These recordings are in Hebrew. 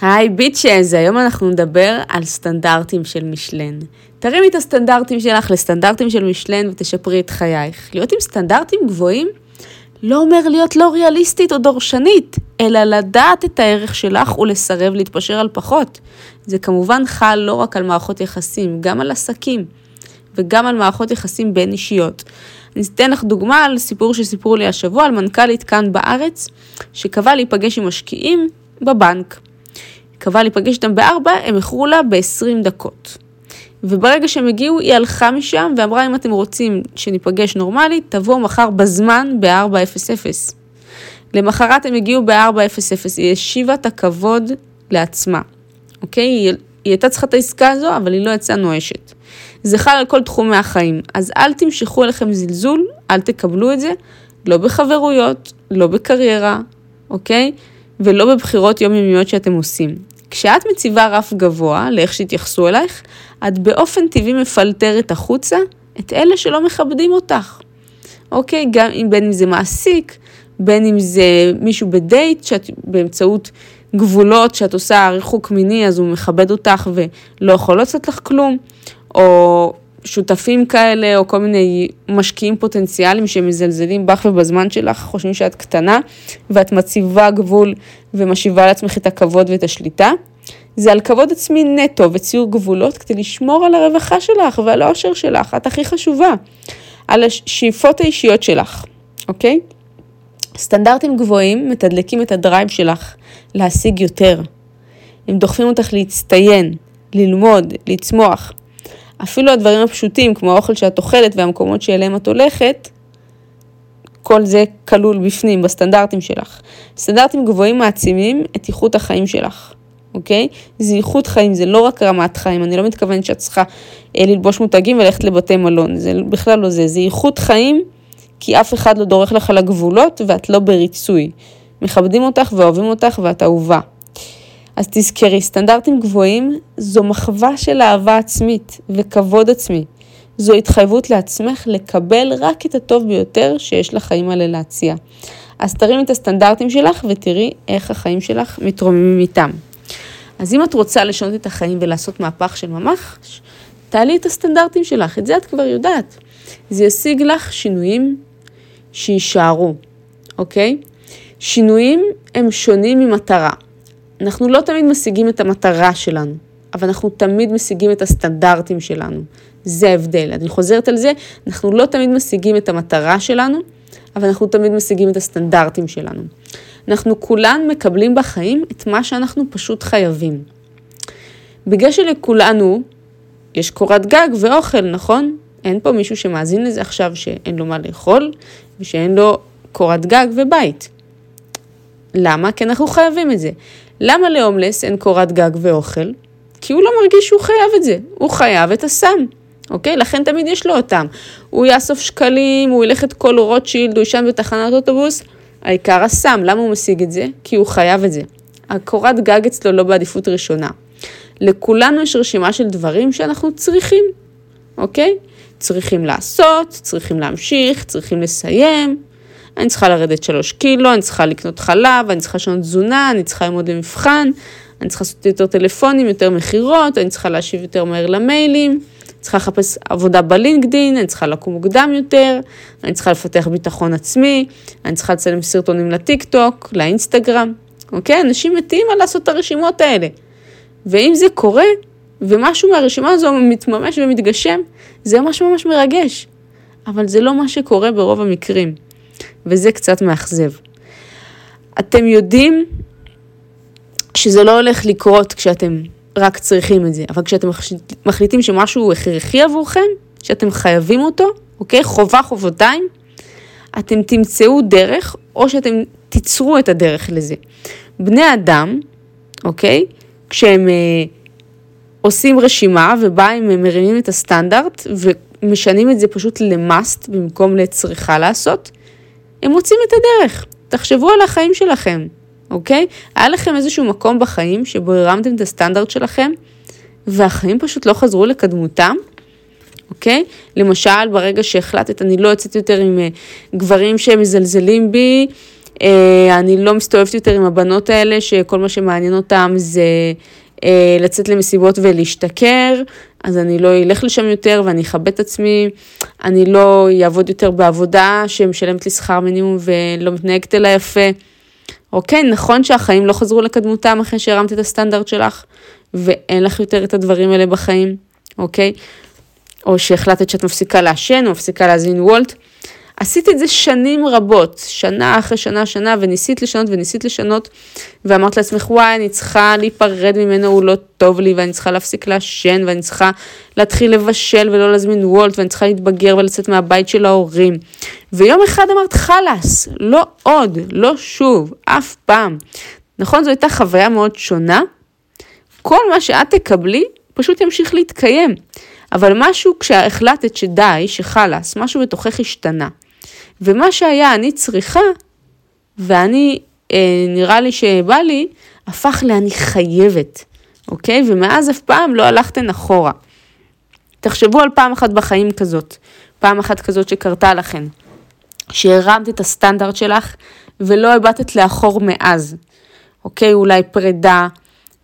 היי ביצ'ז, היום אנחנו נדבר על סטנדרטים של משלן. תרימי את הסטנדרטים שלך לסטנדרטים של משלן ותשפרי את חייך. להיות עם סטנדרטים גבוהים לא אומר להיות לא ריאליסטית או דורשנית, אלא לדעת את הערך שלך ולסרב להתפשר על פחות. זה כמובן חל לא רק על מערכות יחסים, גם על עסקים וגם על מערכות יחסים בין אישיות. אני אתן לך דוגמה על סיפור שסיפרו לי השבוע על מנכ"לית כאן בארץ, שקבעה להיפגש עם משקיעים בבנק. קבעה להיפגש איתם בארבע, הם איחרו לה ב-20 דקות. וברגע שהם הגיעו, היא הלכה משם ואמרה, אם אתם רוצים שניפגש נורמלית, תבואו מחר בזמן ב-4:00. למחרת הם הגיעו ב-4:00, היא השיבה את הכבוד לעצמה, אוקיי? היא, היא הייתה צריכה את העסקה הזו, אבל היא לא יצאה נואשת. זה חל על כל תחומי החיים, אז אל תמשכו אליכם זלזול, אל תקבלו את זה, לא בחברויות, לא בקריירה, אוקיי? ולא בבחירות יומיומיות שאתם עושים. כשאת מציבה רף גבוה לאיך שיתייחסו אלייך, את באופן טבעי מפלטרת החוצה את אלה שלא מכבדים אותך. אוקיי? גם אם בין אם זה מעסיק, בין אם זה מישהו בדייט, שאת באמצעות גבולות שאת עושה ריחוק מיני, אז הוא מכבד אותך ולא יכול לעשות לך כלום, או שותפים כאלה, או כל מיני משקיעים פוטנציאליים שמזלזלים בך ובזמן שלך, חושבים שאת קטנה, ואת מציבה גבול ומשיבה לעצמך את הכבוד ואת השליטה. זה על כבוד עצמי נטו וציור גבולות כדי לשמור על הרווחה שלך ועל האושר שלך, את הכי חשובה, על השאיפות האישיות שלך, אוקיי? סטנדרטים גבוהים מתדלקים את הדרייב שלך להשיג יותר. הם דוחפים אותך להצטיין, ללמוד, לצמוח. אפילו הדברים הפשוטים, כמו האוכל שאת אוכלת והמקומות שאליהם את הולכת, כל זה כלול בפנים, בסטנדרטים שלך. סטנדרטים גבוהים מעצימים את איכות החיים שלך, אוקיי? זה איכות חיים, זה לא רק רמת חיים, אני לא מתכוונת שאת צריכה אה, ללבוש מותגים וללכת לבתי מלון, זה בכלל לא זה, זה איכות חיים, כי אף אחד לא דורך לך על הגבולות ואת לא בריצוי. מכבדים אותך ואוהבים אותך ואת אהובה. אז תזכרי, סטנדרטים גבוהים זו מחווה של אהבה עצמית וכבוד עצמי. זו התחייבות לעצמך לקבל רק את הטוב ביותר שיש לחיים האלה להציע. אז תרימי את הסטנדרטים שלך ותראי איך החיים שלך מתרוממים איתם. אז אם את רוצה לשנות את החיים ולעשות מהפך של ממש, תעלי את הסטנדרטים שלך, את זה את כבר יודעת. זה ישיג לך שינויים שיישארו, אוקיי? שינויים הם שונים ממטרה. אנחנו לא תמיד משיגים את המטרה שלנו, אבל אנחנו תמיד משיגים את הסטנדרטים שלנו. זה ההבדל. אני חוזרת על זה, אנחנו לא תמיד משיגים את המטרה שלנו, אבל אנחנו תמיד משיגים את הסטנדרטים שלנו. אנחנו כולן מקבלים בחיים את מה שאנחנו פשוט חייבים. בגלל שלכולנו יש קורת גג ואוכל, נכון? אין פה מישהו שמאזין לזה עכשיו שאין לו מה לאכול ושאין לו קורת גג ובית. למה? כי אנחנו חייבים את זה. למה להומלס אין קורת גג ואוכל? כי הוא לא מרגיש שהוא חייב את זה, הוא חייב את הסם, אוקיי? לכן תמיד יש לו אותם. הוא יאסוף שקלים, הוא ילך את כל רוטשילד, הוא ישן בתחנת אוטובוס, העיקר הסם, למה הוא משיג את זה? כי הוא חייב את זה. הקורת גג אצלו לא בעדיפות ראשונה. לכולנו יש רשימה של דברים שאנחנו צריכים, אוקיי? צריכים לעשות, צריכים להמשיך, צריכים לסיים. אני צריכה לרדת שלוש קילו, אני צריכה לקנות חלב, אני צריכה לשנות תזונה, אני צריכה ללמוד למבחן, אני צריכה לעשות יותר טלפונים, יותר מכירות, אני צריכה להשיב יותר מהר למיילים, אני צריכה לחפש עבודה בלינקדין, אני צריכה לקום מוקדם יותר, אני צריכה לפתח ביטחון עצמי, אני צריכה לצלם סרטונים לטיק טוק, לאינסטגרם, אוקיי? אנשים מתים על לעשות את הרשימות האלה. ואם זה קורה, ומשהו מהרשימה הזו מתממש ומתגשם, זה ממש ממש מרגש. אבל זה לא מה שקורה ברוב המקרים. וזה קצת מאכזב. אתם יודעים שזה לא הולך לקרות כשאתם רק צריכים את זה, אבל כשאתם מחליטים שמשהו הוא הכרחי עבורכם, שאתם חייבים אותו, אוקיי? חובה חובותיים, אתם תמצאו דרך, או שאתם תיצרו את הדרך לזה. בני אדם, אוקיי? כשהם אה, עושים רשימה ובה הם מרימים את הסטנדרט ומשנים את זה פשוט למאסט במקום לצריכה לעשות, הם מוצאים את הדרך. תחשבו על החיים שלכם, אוקיי? היה לכם איזשהו מקום בחיים שבו הרמתם את הסטנדרט שלכם, והחיים פשוט לא חזרו לקדמותם, אוקיי? למשל, ברגע שהחלטת, אני לא יוצאת יותר עם אה, גברים שהם מזלזלים בי, אה, אני לא מסתובבת יותר עם הבנות האלה, שכל מה שמעניין אותן זה לצאת למסיבות ולהשתכר, אז אני לא אלך לשם יותר ואני אכבד את עצמי, אני לא אעבוד יותר בעבודה שמשלמת לי שכר מינימום ולא מתנהגת אליי יפה. אוקיי, נכון שהחיים לא חזרו לקדמותם אחרי שהרמת את הסטנדרט שלך, ואין לך יותר את הדברים האלה בחיים, אוקיי? או שהחלטת שאת מפסיקה לעשן או מפסיקה להזין וולט. עשית את זה שנים רבות, שנה אחרי שנה, שנה, וניסית לשנות וניסית לשנות, ואמרת לעצמך, וואי, אני צריכה להיפרד ממנו, הוא לא טוב לי, ואני צריכה להפסיק לעשן, ואני צריכה להתחיל לבשל ולא להזמין וולט, ואני צריכה להתבגר ולצאת מהבית של ההורים. ויום אחד אמרת, חלאס, לא עוד, לא שוב, אף פעם. נכון, זו הייתה חוויה מאוד שונה. כל מה שאת תקבלי, פשוט ימשיך להתקיים. אבל משהו כשהחלטת שדי, שחלאס, משהו בתוכך השתנה. ומה שהיה אני צריכה, ואני, אה, נראה לי שבא לי, הפך לאני חייבת, אוקיי? ומאז אף פעם לא הלכתן אחורה. תחשבו על פעם אחת בחיים כזאת, פעם אחת כזאת שקרתה לכן, שהרמת את הסטנדרט שלך ולא הבטת לאחור מאז, אוקיי? אולי פרידה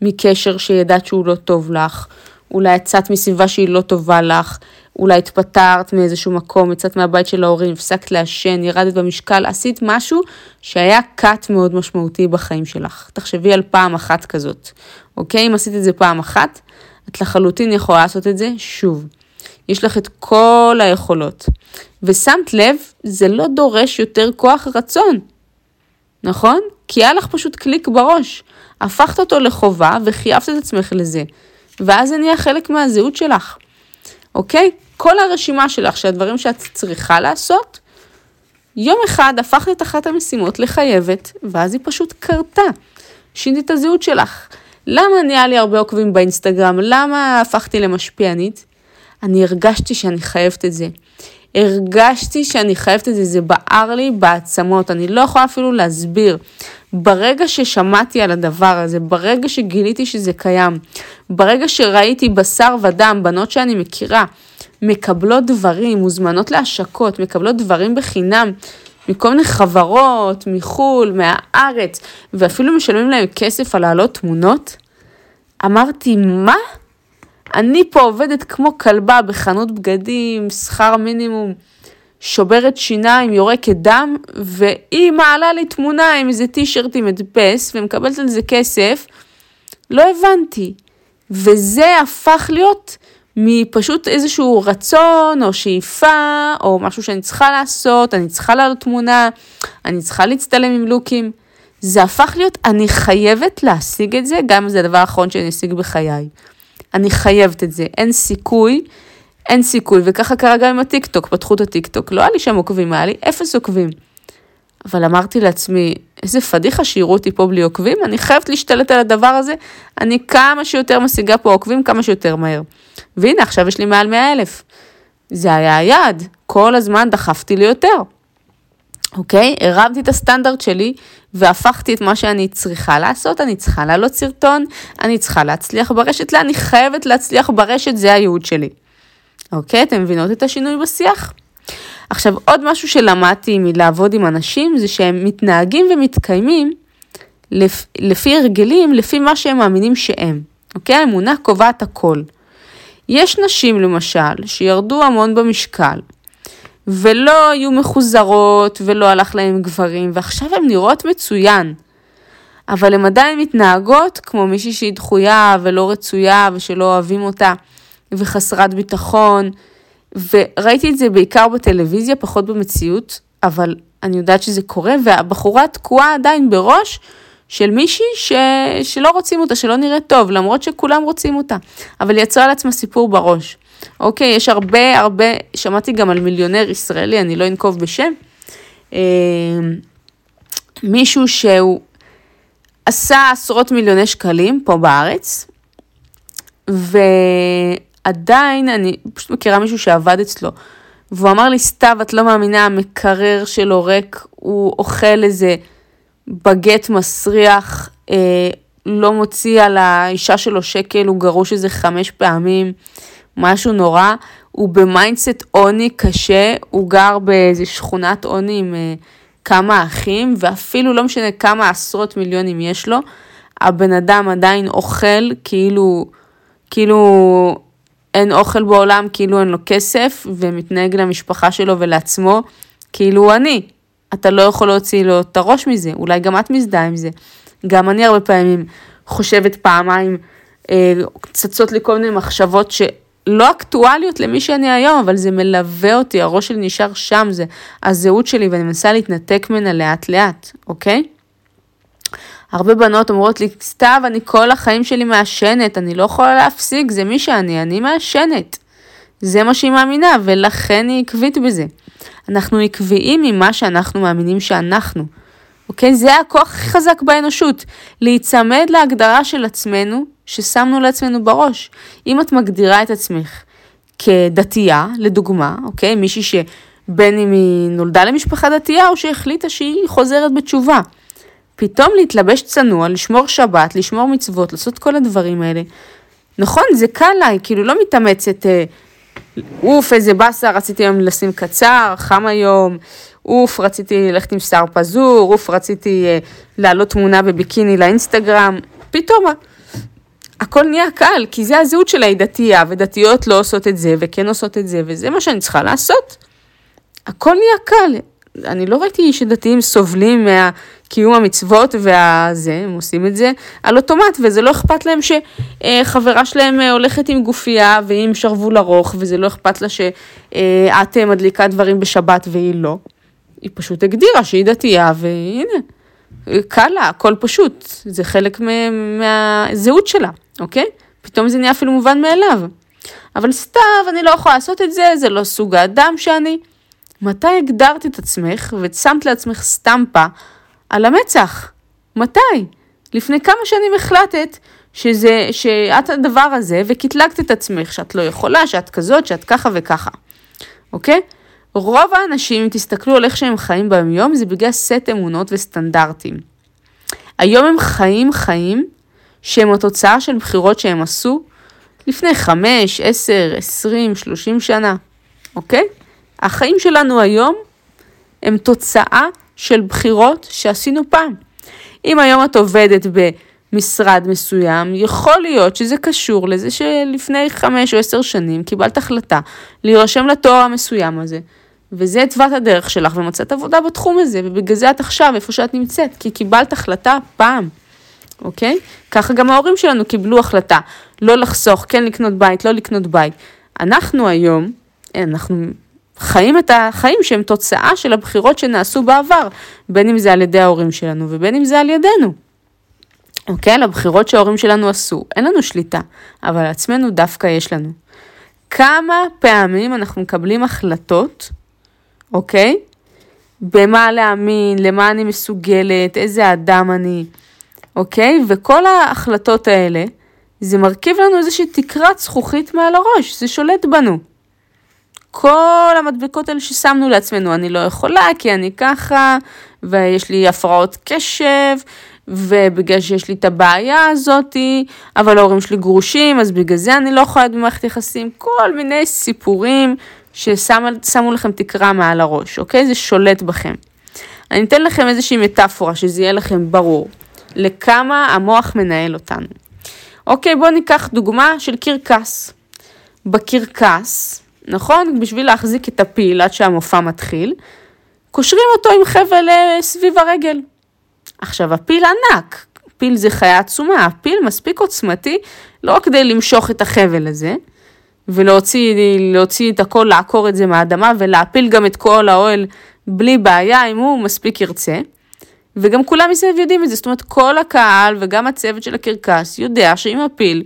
מקשר שידעת שהוא לא טוב לך, אולי יצאת מסביבה שהיא לא טובה לך, אולי התפטרת מאיזשהו מקום, יצאת מהבית של ההורים, הפסקת לעשן, ירדת במשקל, עשית משהו שהיה cut מאוד משמעותי בחיים שלך. תחשבי על פעם אחת כזאת, אוקיי? אם עשית את זה פעם אחת, את לחלוטין יכולה לעשות את זה שוב. יש לך את כל היכולות. ושמת לב, זה לא דורש יותר כוח רצון, נכון? כי היה לך פשוט קליק בראש. הפכת אותו לחובה וחייבת את עצמך לזה. ואז זה נהיה חלק מהזהות שלך, אוקיי? כל הרשימה שלך של הדברים שאת צריכה לעשות, יום אחד הפכת את אחת המשימות לחייבת, ואז היא פשוט קרתה. שינית את הזהות שלך. למה נהיה לי הרבה עוקבים באינסטגרם? למה הפכתי למשפיענית? אני הרגשתי שאני חייבת את זה. הרגשתי שאני חייבת את זה, זה בער לי בעצמות, אני לא יכולה אפילו להסביר. ברגע ששמעתי על הדבר הזה, ברגע שגיליתי שזה קיים, ברגע שראיתי בשר ודם, בנות שאני מכירה, מקבלות דברים, מוזמנות להשקות, מקבלות דברים בחינם, מכל מיני חברות, מחו"ל, מהארץ, ואפילו משלמים להם כסף על להעלות תמונות, אמרתי, מה? אני פה עובדת כמו כלבה בחנות בגדים, שכר מינימום, שוברת שיניים, יורקת דם, והיא מעלה לי תמונה עם איזה טישרט עם הדפס ומקבלת על זה כסף. לא הבנתי. וזה הפך להיות מפשוט איזשהו רצון או שאיפה או משהו שאני צריכה לעשות, אני צריכה לעלות תמונה, אני צריכה להצטלם עם לוקים. זה הפך להיות, אני חייבת להשיג את זה, גם אם זה הדבר האחרון שאני אשיג בחיי. אני חייבת את זה, אין סיכוי, אין סיכוי, וככה קרה גם עם הטיקטוק, פתחו את הטיקטוק, לא היה לי שם עוקבים, היה לי אפס עוקבים. אבל אמרתי לעצמי, איזה פדיחה שיראו אותי פה בלי עוקבים, אני חייבת להשתלט על הדבר הזה, אני כמה שיותר משיגה פה עוקבים, כמה שיותר מהר. והנה, עכשיו יש לי מעל 100 אלף. זה היה היעד, כל הזמן דחפתי לי יותר. אוקיי? הרמתי את הסטנדרט שלי והפכתי את מה שאני צריכה לעשות, אני צריכה להעלות סרטון, אני צריכה להצליח ברשת, לא, אני חייבת להצליח ברשת, זה הייעוד שלי. אוקיי? אתם מבינות את השינוי בשיח? עכשיו, עוד משהו שלמדתי מלעבוד עם אנשים, זה שהם מתנהגים ומתקיימים לפ... לפי הרגלים, לפי מה שהם מאמינים שהם. אוקיי? האמונה קובעת הכל. יש נשים, למשל, שירדו המון במשקל, ולא היו מחוזרות, ולא הלך להם גברים, ועכשיו הן נראות מצוין. אבל הן עדיין מתנהגות כמו מישהי שהיא דחויה ולא רצויה ושלא אוהבים אותה, וחסרת ביטחון. וראיתי את זה בעיקר בטלוויזיה, פחות במציאות, אבל אני יודעת שזה קורה, והבחורה תקועה עדיין בראש של מישהי ש... שלא רוצים אותה, שלא נראית טוב, למרות שכולם רוצים אותה, אבל היא יצרה לעצמה סיפור בראש. אוקיי, יש הרבה הרבה, שמעתי גם על מיליונר ישראלי, אני לא אנקוב בשם, אה, מישהו שהוא עשה עשרות מיליוני שקלים פה בארץ, ועדיין אני פשוט מכירה מישהו שעבד אצלו, והוא אמר לי, סתיו, את לא מאמינה, המקרר שלו ריק, הוא אוכל איזה בגט מסריח, אה, לא מוציא על האישה שלו שקל, הוא גרוש איזה חמש פעמים. משהו נורא, הוא ב mindset עוני קשה, הוא גר באיזה שכונת עוני עם אה, כמה אחים, ואפילו לא משנה כמה עשרות מיליונים יש לו, הבן אדם עדיין אוכל כאילו, כאילו אין אוכל בעולם, כאילו אין לו כסף, ומתנהג למשפחה שלו ולעצמו, כאילו הוא עני. אתה לא יכול להוציא לו את הראש מזה, אולי גם את מזדהה עם זה. גם אני הרבה פעמים חושבת פעמיים, אה, צצות לי כל מיני מחשבות שלא אקטואליות למי שאני היום, אבל זה מלווה אותי, הראש שלי נשאר שם, זה הזהות שלי, ואני מנסה להתנתק ממנה לאט לאט, אוקיי? הרבה בנות אומרות לי, סתיו, אני כל החיים שלי מעשנת, אני לא יכולה להפסיק, זה מי שאני, אני מעשנת. זה מה שהיא מאמינה, ולכן היא עקבית בזה. אנחנו עקביים ממה שאנחנו מאמינים שאנחנו. אוקיי? זה הכוח הכי חזק באנושות, להיצמד להגדרה של עצמנו, ששמנו לעצמנו בראש. אם את מגדירה את עצמך כדתייה, לדוגמה, אוקיי? מישהי שבין אם היא נולדה למשפחה דתייה או שהחליטה שהיא חוזרת בתשובה. פתאום להתלבש צנוע, לשמור שבת, לשמור מצוות, לעשות כל הדברים האלה. נכון, זה קל לה, היא כאילו לא מתאמצת, אה, אוף, איזה באסה, רציתי היום לשים קצר, חם היום, אוף, רציתי ללכת עם שיער פזור, אוף, רציתי אה, להעלות תמונה בביקיני לאינסטגרם, פתאום הכל נהיה קל, כי זה הזהות שלה, היא דתייה, ודתיות לא עושות את זה, וכן עושות את זה, וזה מה שאני צריכה לעשות. הכל נהיה קל. אני לא ראיתי שדתיים סובלים מהקיום המצוות והזה, הם עושים את זה על אוטומט, וזה לא אכפת להם שחברה שלהם הולכת עם גופייה והיא עם שרוול ארוך, וזה לא אכפת לה שאת מדליקה דברים בשבת והיא לא. היא פשוט הגדירה שהיא דתייה, והנה, קל לה, הכל פשוט, זה חלק מהזהות שלה, אוקיי? פתאום זה נהיה אפילו מובן מאליו. אבל סתיו, אני לא יכולה לעשות את זה, זה לא סוג האדם שאני. מתי הגדרת את עצמך ושמת לעצמך סטמפה על המצח? מתי? לפני כמה שנים החלטת שזה, שאת הדבר הזה וקטלגת את עצמך, שאת לא יכולה, שאת כזאת, שאת ככה וככה, אוקיי? רוב האנשים, אם תסתכלו על איך שהם חיים ביום-יום, זה בגלל סט אמונות וסטנדרטים. היום הם חיים חיים שהם התוצאה של בחירות שהם עשו לפני 5, 10, 20, 30 שנה, אוקיי? החיים שלנו היום הם תוצאה של בחירות שעשינו פעם. אם היום את עובדת במשרד מסוים, יכול להיות שזה קשור לזה שלפני חמש או עשר שנים קיבלת החלטה להירשם לתואר המסוים הזה, וזה התוות הדרך שלך ומצאת עבודה בתחום הזה, ובגלל זה את עכשיו איפה שאת נמצאת, כי קיבלת החלטה פעם, אוקיי? ככה גם ההורים שלנו קיבלו החלטה, לא לחסוך, כן לקנות בית, לא לקנות בית. אנחנו היום, אנחנו חיים את החיים שהם תוצאה של הבחירות שנעשו בעבר, בין אם זה על ידי ההורים שלנו ובין אם זה על ידינו. אוקיי? על הבחירות שההורים שלנו עשו, אין לנו שליטה, אבל על עצמנו דווקא יש לנו. כמה פעמים אנחנו מקבלים החלטות, אוקיי? במה להאמין, למה אני מסוגלת, איזה אדם אני, אוקיי? וכל ההחלטות האלה, זה מרכיב לנו איזושהי תקרת זכוכית מעל הראש, זה שולט בנו. כל המדבקות האלה ששמנו לעצמנו, אני לא יכולה כי אני ככה, ויש לי הפרעות קשב, ובגלל שיש לי את הבעיה הזאתי, אבל ההורים שלי גרושים, אז בגלל זה אני לא יכולה להיות במערכת יחסים, כל מיני סיפורים ששמו לכם תקרה מעל הראש, אוקיי? זה שולט בכם. אני אתן לכם איזושהי מטאפורה, שזה יהיה לכם ברור, לכמה המוח מנהל אותנו. אוקיי, בואו ניקח דוגמה של קרקס. בקרקס, נכון? בשביל להחזיק את הפיל עד שהמופע מתחיל, קושרים אותו עם חבל אה, סביב הרגל. עכשיו, הפיל ענק, פיל זה חיה עצומה, הפיל מספיק עוצמתי לא רק כדי למשוך את החבל הזה, ולהוציא את הכל, לעקור את זה מהאדמה ולהפיל גם את כל האוהל בלי בעיה, אם הוא מספיק ירצה. וגם כולם מסביב יודעים את זה, זאת אומרת כל הקהל וגם הצוות של הקרקס יודע שאם הפיל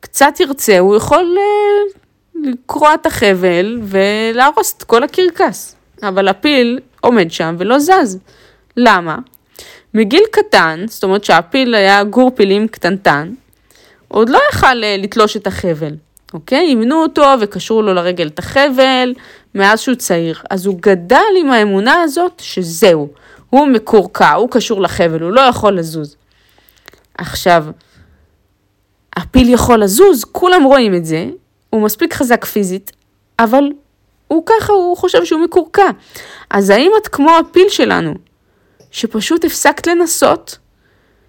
קצת ירצה, הוא יכול אה, לקרוע את החבל ולהרוס את כל הקרקס. אבל הפיל עומד שם ולא זז. למה? מגיל קטן, זאת אומרת שהפיל היה גור פילים קטנטן, עוד לא יכל אה, לתלוש את החבל, אוקיי? אימנו אותו וקשרו לו לרגל את החבל מאז שהוא צעיר. אז הוא גדל עם האמונה הזאת שזהו, הוא מקורקע, הוא קשור לחבל, הוא לא יכול לזוז. עכשיו, הפיל יכול לזוז, כולם רואים את זה, הוא מספיק חזק פיזית, אבל הוא ככה, הוא חושב שהוא מקורקע. אז האם את כמו הפיל שלנו, שפשוט הפסקת לנסות,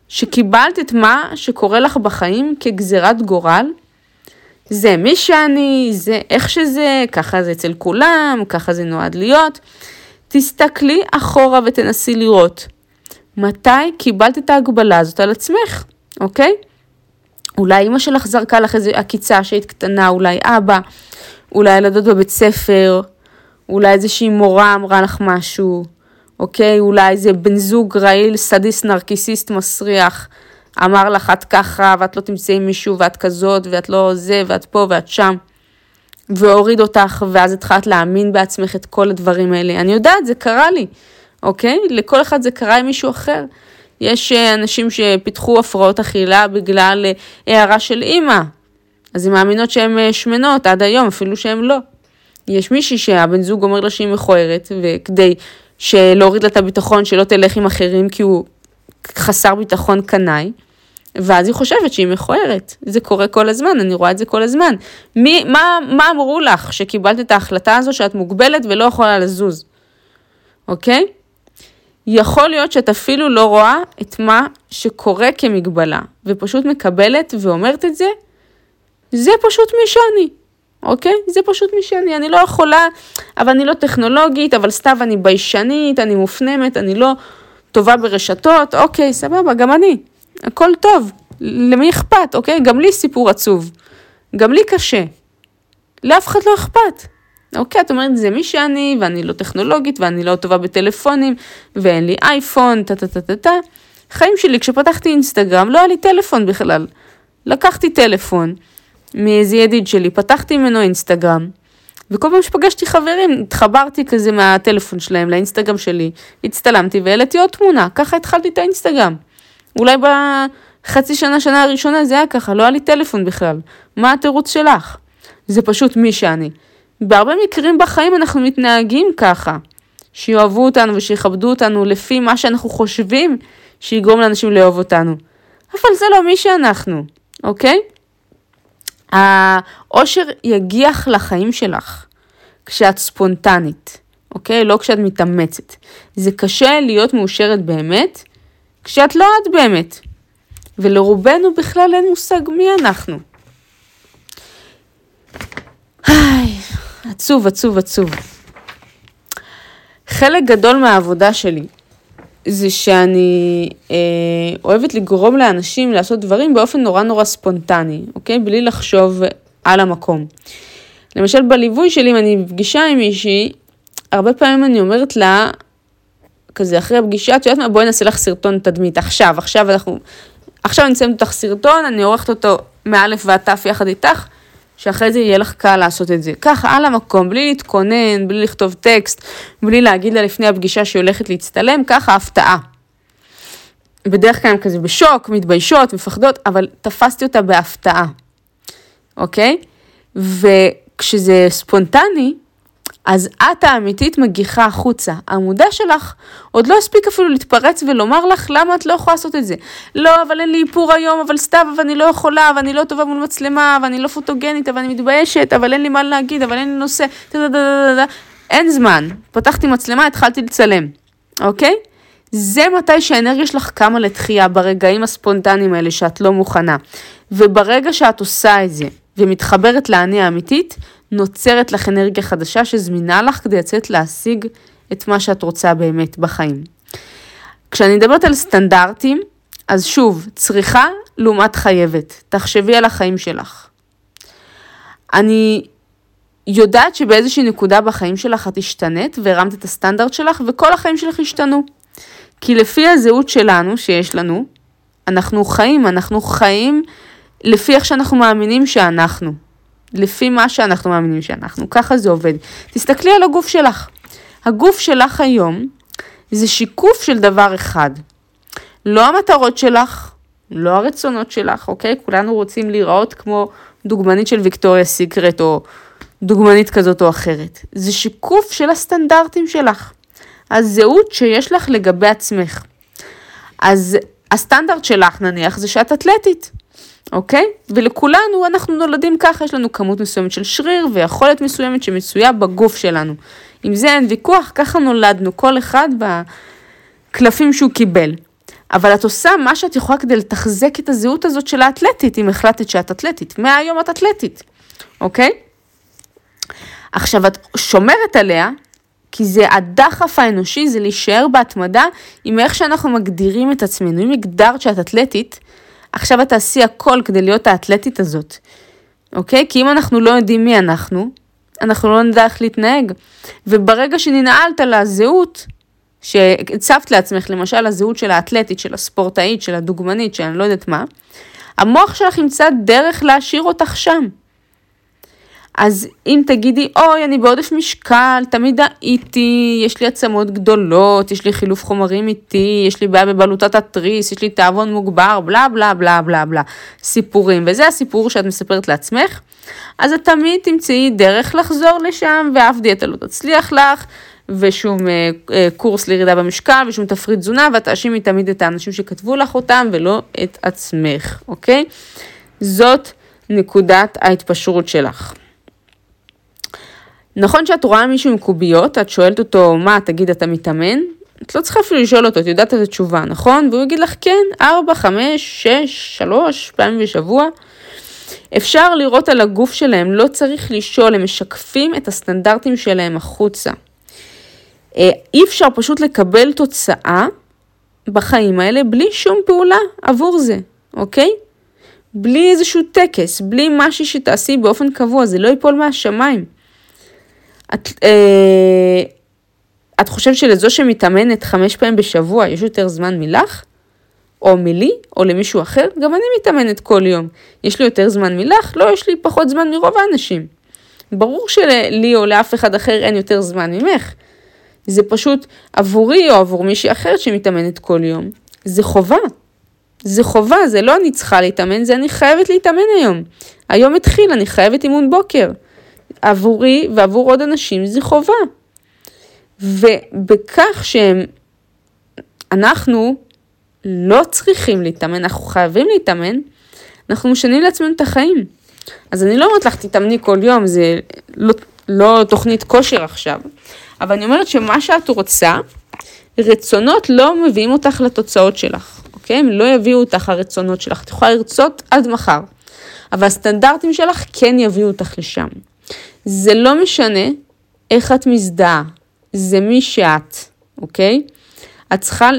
שקיבלת את מה שקורה לך בחיים כגזירת גורל? זה מי שאני, זה איך שזה, ככה זה אצל כולם, ככה זה נועד להיות. תסתכלי אחורה ותנסי לראות מתי קיבלת את ההגבלה הזאת על עצמך, אוקיי? אולי אמא שלך זרקה לך איזו עקיצה שהיית קטנה, אולי אבא, אולי ילדות בבית ספר, אולי איזושהי מורה אמרה לך משהו, אוקיי? אולי איזה בן זוג רעיל, סדיסט, נרקיסיסט, מסריח, אמר לך את ככה, ואת לא תמצאי מישהו, ואת כזאת, ואת לא זה, ואת פה, ואת שם, והוריד אותך, ואז התחלת להאמין בעצמך את כל הדברים האלה. אני יודעת, זה קרה לי, אוקיי? לכל אחד זה קרה עם מישהו אחר. יש אה, אנשים שפיתחו הפרעות אכילה בגלל אה, הערה של אימא, אז הן מאמינות שהן אה, שמנות עד היום, אפילו שהן לא. יש מישהי שהבן זוג אומר לה שהיא מכוערת, וכדי להוריד לה את הביטחון, שלא תלך עם אחרים כי הוא חסר ביטחון קנאי, ואז היא חושבת שהיא מכוערת. זה קורה כל הזמן, אני רואה את זה כל הזמן. מי, מה, מה אמרו לך שקיבלת את ההחלטה הזו שאת מוגבלת ולא יכולה לזוז, אוקיי? יכול להיות שאת אפילו לא רואה את מה שקורה כמגבלה, ופשוט מקבלת ואומרת את זה, זה פשוט מי שאני, אוקיי? זה פשוט מי שאני. אני לא יכולה, אבל אני לא טכנולוגית, אבל סתיו אני ביישנית, אני מופנמת, אני לא טובה ברשתות, אוקיי, סבבה, גם אני. הכל טוב, למי אכפת, אוקיי? גם לי סיפור עצוב. גם לי קשה. לאף אחד לא אכפת. אוקיי, את אומרת, זה מי שאני, ואני לא טכנולוגית, ואני לא טובה בטלפונים, ואין לי אייפון, טה טה טה טה טה. חיים שלי, כשפתחתי אינסטגרם, לא היה לי טלפון בכלל. לקחתי טלפון מאיזה ידיד שלי, פתחתי ממנו אינסטגרם, וכל פעם שפגשתי חברים, התחברתי כזה מהטלפון שלהם לאינסטגרם שלי, הצטלמתי והעליתי עוד תמונה, ככה התחלתי את האינסטגרם. אולי בחצי שנה, שנה הראשונה זה היה ככה, לא היה לי טלפון בכלל. מה התירוץ שלך? זה פשוט מי שאני. בהרבה מקרים בחיים אנחנו מתנהגים ככה, שיאהבו אותנו ושיכבדו אותנו לפי מה שאנחנו חושבים שיגרום לאנשים לאהוב אותנו. אבל זה לא מי שאנחנו, אוקיי? האושר יגיח לחיים שלך כשאת ספונטנית, אוקיי? לא כשאת מתאמצת. זה קשה להיות מאושרת באמת כשאת לא את באמת. ולרובנו בכלל אין מושג מי אנחנו. היי, עצוב, עצוב, עצוב. חלק גדול מהעבודה שלי זה שאני אה, אוהבת לגרום לאנשים לעשות דברים באופן נורא נורא ספונטני, אוקיי? בלי לחשוב על המקום. למשל בליווי שלי, אם אני בפגישה עם מישהי, הרבה פעמים אני אומרת לה, כזה אחרי הפגישה, את יודעת מה, בואי נעשה לך סרטון תדמית, עכשיו, עכשיו אנחנו, עכשיו אני אסיים אותך סרטון, אני עורכת אותו מאלף ועד תף יחד איתך, שאחרי זה יהיה לך קל לעשות את זה. ככה, על המקום, בלי להתכונן, בלי לכתוב טקסט, בלי להגיד לה לפני הפגישה שהיא הולכת להצטלם, ככה הפתעה. בדרך כלל הם כזה בשוק, מתביישות, מפחדות, אבל תפסתי אותה בהפתעה, אוקיי? וכשזה ספונטני, אז את האמיתית מגיחה החוצה. המודע שלך עוד לא הספיק אפילו להתפרץ ולומר לך למה את לא יכולה לעשות את זה. לא, אבל אין לי איפור היום, אבל סתיו, ואני לא יכולה, ואני לא טובה מול מצלמה, ואני לא פוטוגנית, אבל אני מתביישת, אבל אין לי מה להגיד, אבל אין לי נושא, אין זמן. פתחתי מצלמה, התחלתי לצלם, אוקיי? זה מתי שהאנרגיה שלך קמה לתחייה, ברגעים הספונטניים האלה שאת לא מוכנה. וברגע שאת עושה את זה, ומתחברת לאני האמיתית, נוצרת לך אנרגיה חדשה שזמינה לך כדי לצאת להשיג את מה שאת רוצה באמת בחיים. כשאני מדברת על סטנדרטים, אז שוב, צריכה לעומת חייבת. תחשבי על החיים שלך. אני יודעת שבאיזושהי נקודה בחיים שלך את השתנית והרמת את הסטנדרט שלך וכל החיים שלך השתנו. כי לפי הזהות שלנו, שיש לנו, אנחנו חיים, אנחנו חיים לפי איך שאנחנו מאמינים שאנחנו. לפי מה שאנחנו מאמינים שאנחנו, ככה זה עובד. תסתכלי על הגוף שלך. הגוף שלך היום זה שיקוף של דבר אחד. לא המטרות שלך, לא הרצונות שלך, אוקיי? כולנו רוצים להיראות כמו דוגמנית של ויקטוריה סיקרט או דוגמנית כזאת או אחרת. זה שיקוף של הסטנדרטים שלך. הזהות שיש לך לגבי עצמך. אז הסטנדרט שלך נניח זה שאת אתלטית. אוקיי? ולכולנו, אנחנו נולדים ככה, יש לנו כמות מסוימת של שריר ויכולת מסוימת שמצויה בגוף שלנו. עם זה אין ויכוח, ככה נולדנו, כל אחד בקלפים שהוא קיבל. אבל את עושה מה שאת יכולה כדי לתחזק את הזהות הזאת של האתלטית, אם החלטת שאת אתלטית. מהיום את אתלטית, אוקיי? עכשיו, את שומרת עליה, כי זה הדחף האנושי, זה להישאר בהתמדה עם איך שאנחנו מגדירים את עצמנו. אם הגדרת שאת אתלטית, עכשיו את תעשי הכל כדי להיות האתלטית הזאת, אוקיי? כי אם אנחנו לא יודעים מי אנחנו, אנחנו לא נדע איך להתנהג. וברגע שננעלת על הזהות, שהצבת לעצמך, למשל הזהות של האתלטית, של הספורטאית, של הדוגמנית, של אני לא יודעת מה, המוח שלך ימצא דרך להשאיר אותך שם. אז אם תגידי, אוי, אני בעודף משקל, תמיד הייתי, יש לי עצמות גדולות, יש לי חילוף חומרים איתי, יש לי בעיה בבלוטת התריס, יש לי תאבון מוגבר, בלה בלה בלה בלה בלה, סיפורים, וזה הסיפור שאת מספרת לעצמך, אז את תמיד תמצאי דרך לחזור לשם, ואף דיאטה לא תצליח לך, ושום אה, אה, קורס לירידה במשקל, ושום תפריט תזונה, ואת תאשימי תמיד את האנשים שכתבו לך אותם, ולא את עצמך, אוקיי? זאת נקודת ההתפשרות שלך. נכון שאת רואה מישהו עם קוביות, את שואלת אותו, מה, תגיד, אתה מתאמן? את לא צריכה אפילו לשאול אותו, את יודעת את התשובה, נכון? והוא יגיד לך, כן, 4, 5, 6, 3 פעמים בשבוע. אפשר לראות על הגוף שלהם, לא צריך לשאול, הם משקפים את הסטנדרטים שלהם החוצה. אה, אי אפשר פשוט לקבל תוצאה בחיים האלה בלי שום פעולה עבור זה, אוקיי? בלי איזשהו טקס, בלי משהו שתעשי באופן קבוע, זה לא ייפול מהשמיים. את, אה, את חושבת שלזו שמתאמנת חמש פעמים בשבוע יש יותר זמן מלך? או מלי, או למישהו אחר? גם אני מתאמנת כל יום. יש לי יותר זמן מלך? לא, יש לי פחות זמן מרוב האנשים. ברור שלי או לאף אחד אחר אין יותר זמן ממך. זה פשוט עבורי או עבור מישהי אחרת שמתאמנת כל יום. זה חובה. זה חובה, זה לא אני צריכה להתאמן, זה אני חייבת להתאמן היום. היום התחיל, אני חייבת אימון בוקר. עבורי ועבור עוד אנשים זה חובה. ובכך שהם, אנחנו לא צריכים להתאמן, אנחנו חייבים להתאמן, אנחנו משנים לעצמנו את החיים. אז אני לא אומרת לך, תתאמני כל יום, זה לא, לא תוכנית כושר עכשיו, אבל אני אומרת שמה שאת רוצה, רצונות לא מביאים אותך לתוצאות שלך, אוקיי? הם לא יביאו אותך הרצונות שלך. את יכולה לרצות עד מחר, אבל הסטנדרטים שלך כן יביאו אותך לשם. זה לא משנה איך את מזדהה, זה מי שאת, אוקיי? את צריכה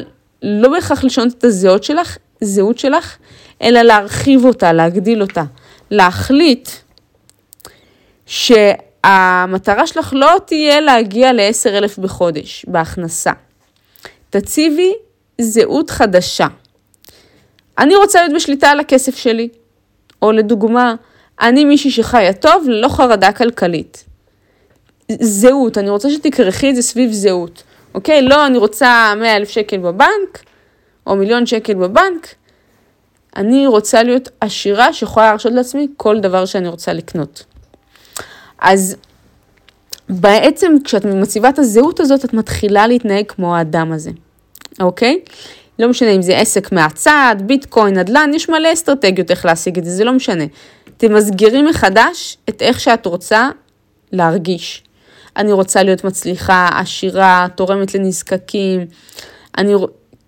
לא בהכרח לשנות את הזהות שלך, זהות שלך, אלא להרחיב אותה, להגדיל אותה. להחליט שהמטרה שלך לא תהיה להגיע ל-10,000 בחודש בהכנסה. תציבי זהות חדשה. אני רוצה להיות בשליטה על הכסף שלי. או לדוגמה, אני מישהי שחיה טוב ללא חרדה כלכלית. זהות, אני רוצה שתכרכי את זה סביב זהות, אוקיי? לא, אני רוצה 100 אלף שקל בבנק, או מיליון שקל בבנק. אני רוצה להיות עשירה שיכולה להרשות לעצמי כל דבר שאני רוצה לקנות. אז בעצם כשאת מציבה את הזהות הזאת, את מתחילה להתנהג כמו האדם הזה, אוקיי? לא משנה אם זה עסק מהצד, ביטקוין, נדל"ן, יש מלא אסטרטגיות איך להשיג את זה, זה לא משנה. תמסגרי מחדש את איך שאת רוצה להרגיש. אני רוצה להיות מצליחה, עשירה, תורמת לנזקקים. אני,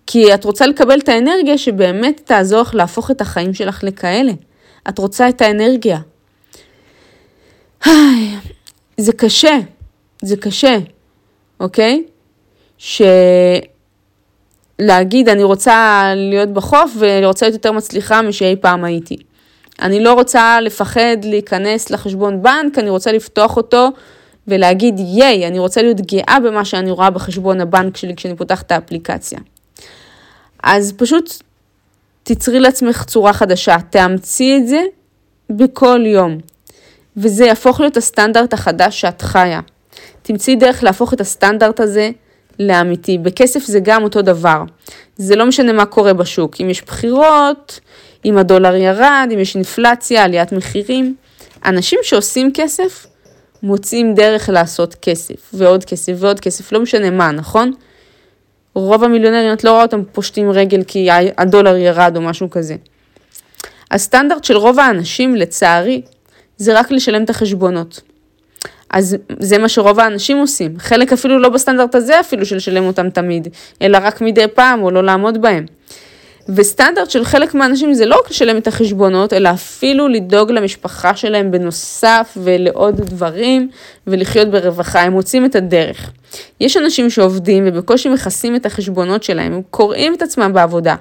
כי את רוצה לקבל את האנרגיה שבאמת תעזור לך להפוך את החיים שלך לכאלה. את רוצה את האנרגיה. זה קשה, זה קשה, אוקיי? שלהגיד אני רוצה להיות בחוף ואני רוצה להיות יותר מצליחה משאי פעם הייתי. אני לא רוצה לפחד להיכנס לחשבון בנק, אני רוצה לפתוח אותו ולהגיד ייי, אני רוצה להיות גאה במה שאני רואה בחשבון הבנק שלי כשאני פותחת את האפליקציה. אז פשוט תצרי לעצמך צורה חדשה, תאמצי את זה בכל יום, וזה יהפוך להיות הסטנדרט החדש שאת חיה. תמצאי דרך להפוך את הסטנדרט הזה לאמיתי. בכסף זה גם אותו דבר. זה לא משנה מה קורה בשוק. אם יש בחירות, אם הדולר ירד, אם יש אינפלציה, עליית מחירים. אנשים שעושים כסף, מוצאים דרך לעשות כסף, ועוד כסף ועוד כסף, לא משנה מה, נכון? רוב המיליונרים, את לא רואה אותם פושטים רגל כי הדולר ירד או משהו כזה. הסטנדרט של רוב האנשים, לצערי, זה רק לשלם את החשבונות. אז זה מה שרוב האנשים עושים. חלק אפילו לא בסטנדרט הזה אפילו של לשלם אותם תמיד, אלא רק מדי פעם או לא לעמוד בהם. וסטנדרט של חלק מהאנשים זה לא רק לשלם את החשבונות, אלא אפילו לדאוג למשפחה שלהם בנוסף ולעוד דברים ולחיות ברווחה, הם מוצאים את הדרך. יש אנשים שעובדים ובקושי מכסים את החשבונות שלהם, הם קוראים את עצמם בעבודה.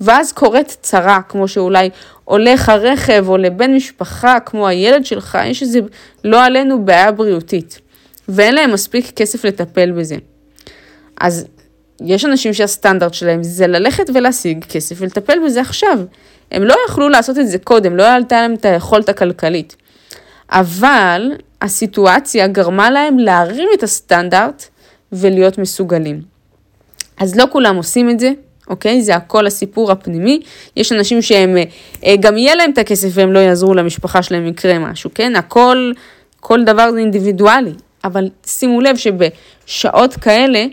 ואז קורית צרה, כמו שאולי הולך הרכב או לבן משפחה כמו הילד שלך, יש איזה, לא עלינו, בעיה בריאותית. ואין להם מספיק כסף לטפל בזה. אז יש אנשים שהסטנדרט שלהם זה ללכת ולהשיג כסף ולטפל בזה עכשיו. הם לא יכלו לעשות את זה קודם, לא עלתה להם את היכולת הכלכלית. אבל הסיטואציה גרמה להם להרים את הסטנדרט ולהיות מסוגלים. אז לא כולם עושים את זה, אוקיי? זה הכל הסיפור הפנימי. יש אנשים שהם, אה, גם יהיה להם את הכסף והם לא יעזרו למשפחה שלהם אם יקרה משהו, כן? הכל, כל דבר זה אינדיבידואלי. אבל שימו לב שבשעות כאלה,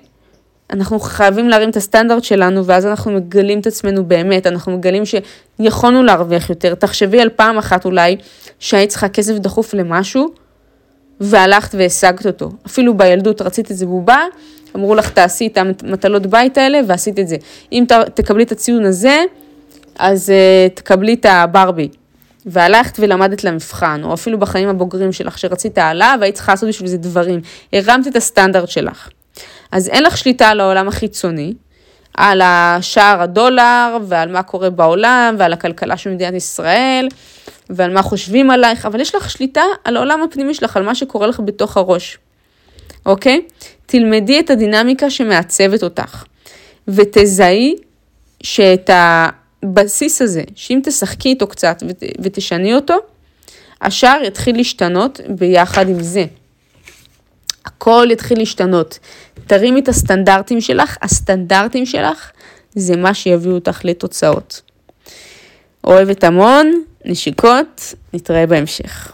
אנחנו חייבים להרים את הסטנדרט שלנו, ואז אנחנו מגלים את עצמנו באמת, אנחנו מגלים שיכולנו להרוויח יותר. תחשבי על פעם אחת אולי, שהיית צריכה כסף דחוף למשהו, והלכת והשגת אותו. אפילו בילדות רצית איזה בובה, אמרו לך תעשי את המטלות בית האלה, ועשית את זה. אם תקבלי את הציון הזה, אז uh, תקבלי את הברבי. והלכת ולמדת למבחן, או אפילו בחיים הבוגרים שלך, שרצית העלאה והיית צריכה לעשות בשביל זה דברים. הרמת את הסטנדרט שלך. אז אין לך שליטה על העולם החיצוני, על השער הדולר ועל מה קורה בעולם ועל הכלכלה של מדינת ישראל ועל מה חושבים עלייך, אבל יש לך שליטה על העולם הפנימי שלך, על מה שקורה לך בתוך הראש, אוקיי? תלמדי את הדינמיקה שמעצבת אותך ותזהי שאת הבסיס הזה, שאם תשחקי איתו קצת ות, ותשני אותו, השער יתחיל להשתנות ביחד עם זה. הכל יתחיל להשתנות. תרימי את הסטנדרטים שלך, הסטנדרטים שלך זה מה שיביא אותך לתוצאות. אוהבת המון, נשיקות, נתראה בהמשך.